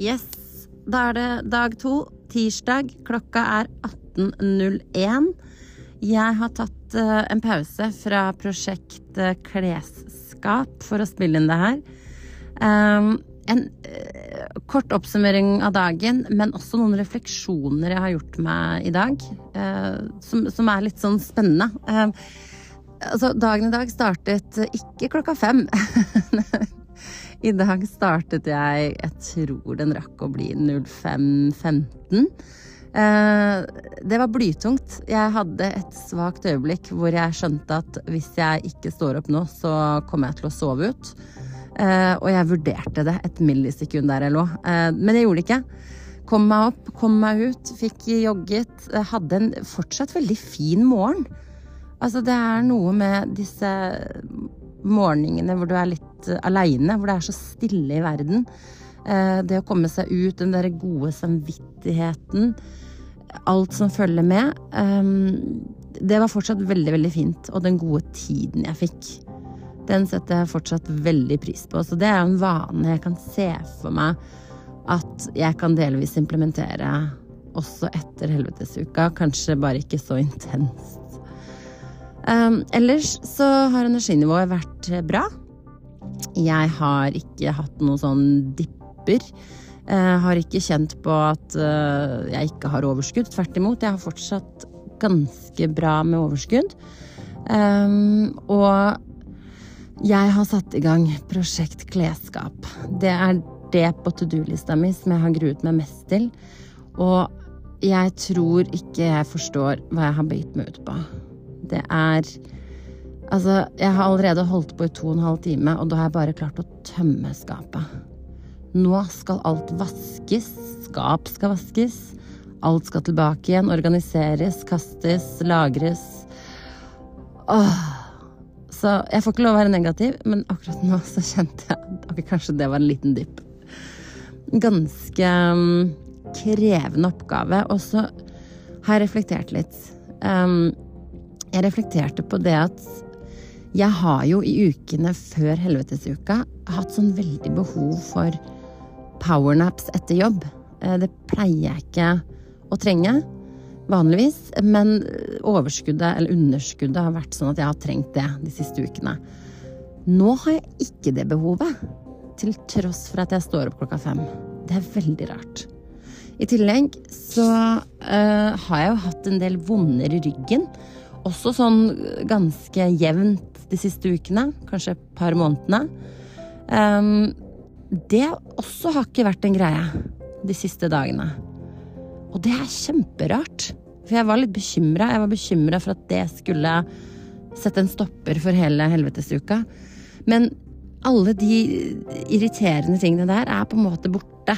Yes. Da er det dag to, tirsdag. Klokka er 18.01. Jeg har tatt eh, en pause fra prosjekt eh, Klesskap for å spille inn det her. Um, en eh, kort oppsummering av dagen, men også noen refleksjoner jeg har gjort meg i dag, som, er litt sånn spennende. Eh, altså, dagen i dag startet ikke klokka fem. I dag startet jeg Jeg tror den rakk å bli 05.15. Eh, det var blytungt. Jeg hadde et svakt øyeblikk hvor jeg skjønte at hvis jeg ikke står opp nå, så kommer jeg til å sove ut. Eh, og jeg vurderte det et millisekund der jeg lå. Eh, men jeg gjorde det ikke. Kom meg opp, kom meg ut, fikk jogget. Hadde en fortsatt veldig fin morgen. Altså, det er noe med disse morgenene hvor du er litt aleine, hvor det er så stille i verden. Eh, det å komme seg ut, den derre gode samvittigheten, alt som følger med. Det var fortsatt veldig, veldig fint. Og den gode tiden jeg fikk den setter jeg fortsatt veldig pris på. Så det er en vane jeg kan se for meg at jeg kan delvis implementere også etter helvetesuka. Kanskje bare ikke så intenst. Um, ellers så har energinivået vært bra. Jeg har ikke hatt noen sånn dipper. Jeg har ikke kjent på at uh, jeg ikke har overskudd. Tvert imot, jeg har fortsatt ganske bra med overskudd. Um, og jeg har satt i gang prosjekt klesskap. Det er det på to do-lista mi som jeg har gruet meg mest til. Og jeg tror ikke jeg forstår hva jeg har begitt meg ut på. Det er Altså, jeg har allerede holdt på i to og en halv time, og da har jeg bare klart å tømme skapet. Nå skal alt vaskes. Skap skal vaskes. Alt skal tilbake igjen. Organiseres, kastes, lagres. Åh. Så jeg får ikke lov å være negativ, men akkurat nå så kjente jeg at kanskje det var en liten dypp. Ganske um, krevende oppgave. Og så har jeg reflektert litt. Um, jeg reflekterte på det at jeg har jo i ukene før helvetesuka hatt sånn veldig behov for powernaps etter jobb. Eh, det pleier jeg ikke å trenge vanligvis. Men overskuddet eller underskuddet har vært sånn at jeg har trengt det de siste ukene. Nå har jeg ikke det behovet, til tross for at jeg står opp klokka fem. Det er veldig rart. I tillegg så uh, har jeg jo hatt en del vonder i ryggen. Også sånn ganske jevnt de siste ukene, kanskje et par månedene. Um, det også har ikke vært en greie de siste dagene. Og det er kjemperart. For jeg var litt bekymra. Jeg var bekymra for at det skulle sette en stopper for hele helvetesuka. Men alle de irriterende tingene der er på en måte borte.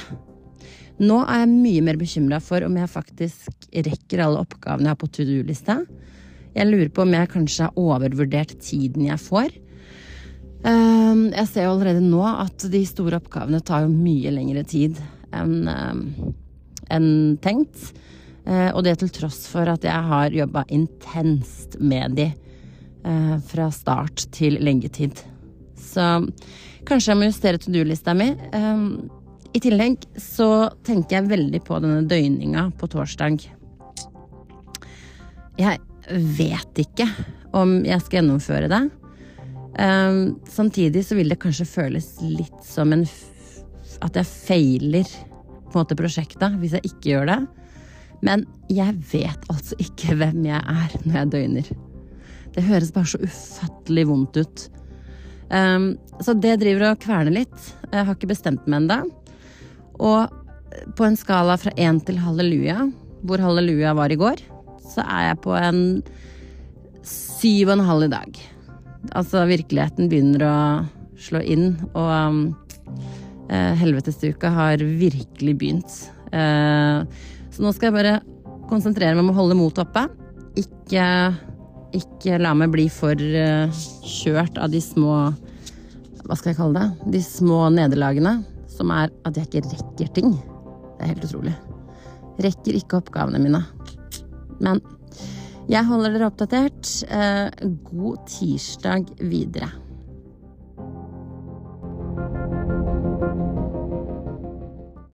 Nå er jeg mye mer bekymra for om jeg faktisk rekker alle oppgavene jeg har på to do-lista. Jeg lurer på om jeg kanskje har overvurdert tiden jeg får. Ehm, jeg ser jo allerede nå at de store oppgavene tar jo mye lengre tid enn en tenkt. Eh, og det til tross for at jeg har jobba intenst med de eh, fra start til lengetid. Så kanskje jeg må justere to do-lista mi. Eh, I tillegg så tenker jeg veldig på denne døgninga på torsdag. Jeg vet ikke om jeg skal gjennomføre det. Samtidig så vil det kanskje føles litt som en at jeg feiler på en måte prosjektet hvis jeg ikke gjør det. Men jeg vet altså ikke hvem jeg er når jeg døgner. Det høres bare så ufattelig vondt ut. Um, så det driver og kverner litt. Jeg har ikke bestemt meg ennå. Og på en skala fra én til halleluja, hvor halleluja var i går, så er jeg på en syv og en halv i dag. Altså, virkeligheten begynner å slå inn, og um, Eh, helvetesuka har virkelig begynt. Eh, så nå skal jeg bare konsentrere meg om å holde motet oppe. Ikke, ikke la meg bli for uh, kjørt av de små Hva skal jeg kalle det? De små nederlagene. Som er at jeg ikke rekker ting. Det er helt utrolig. Rekker ikke oppgavene mine. Men jeg holder dere oppdatert. God tirsdag videre.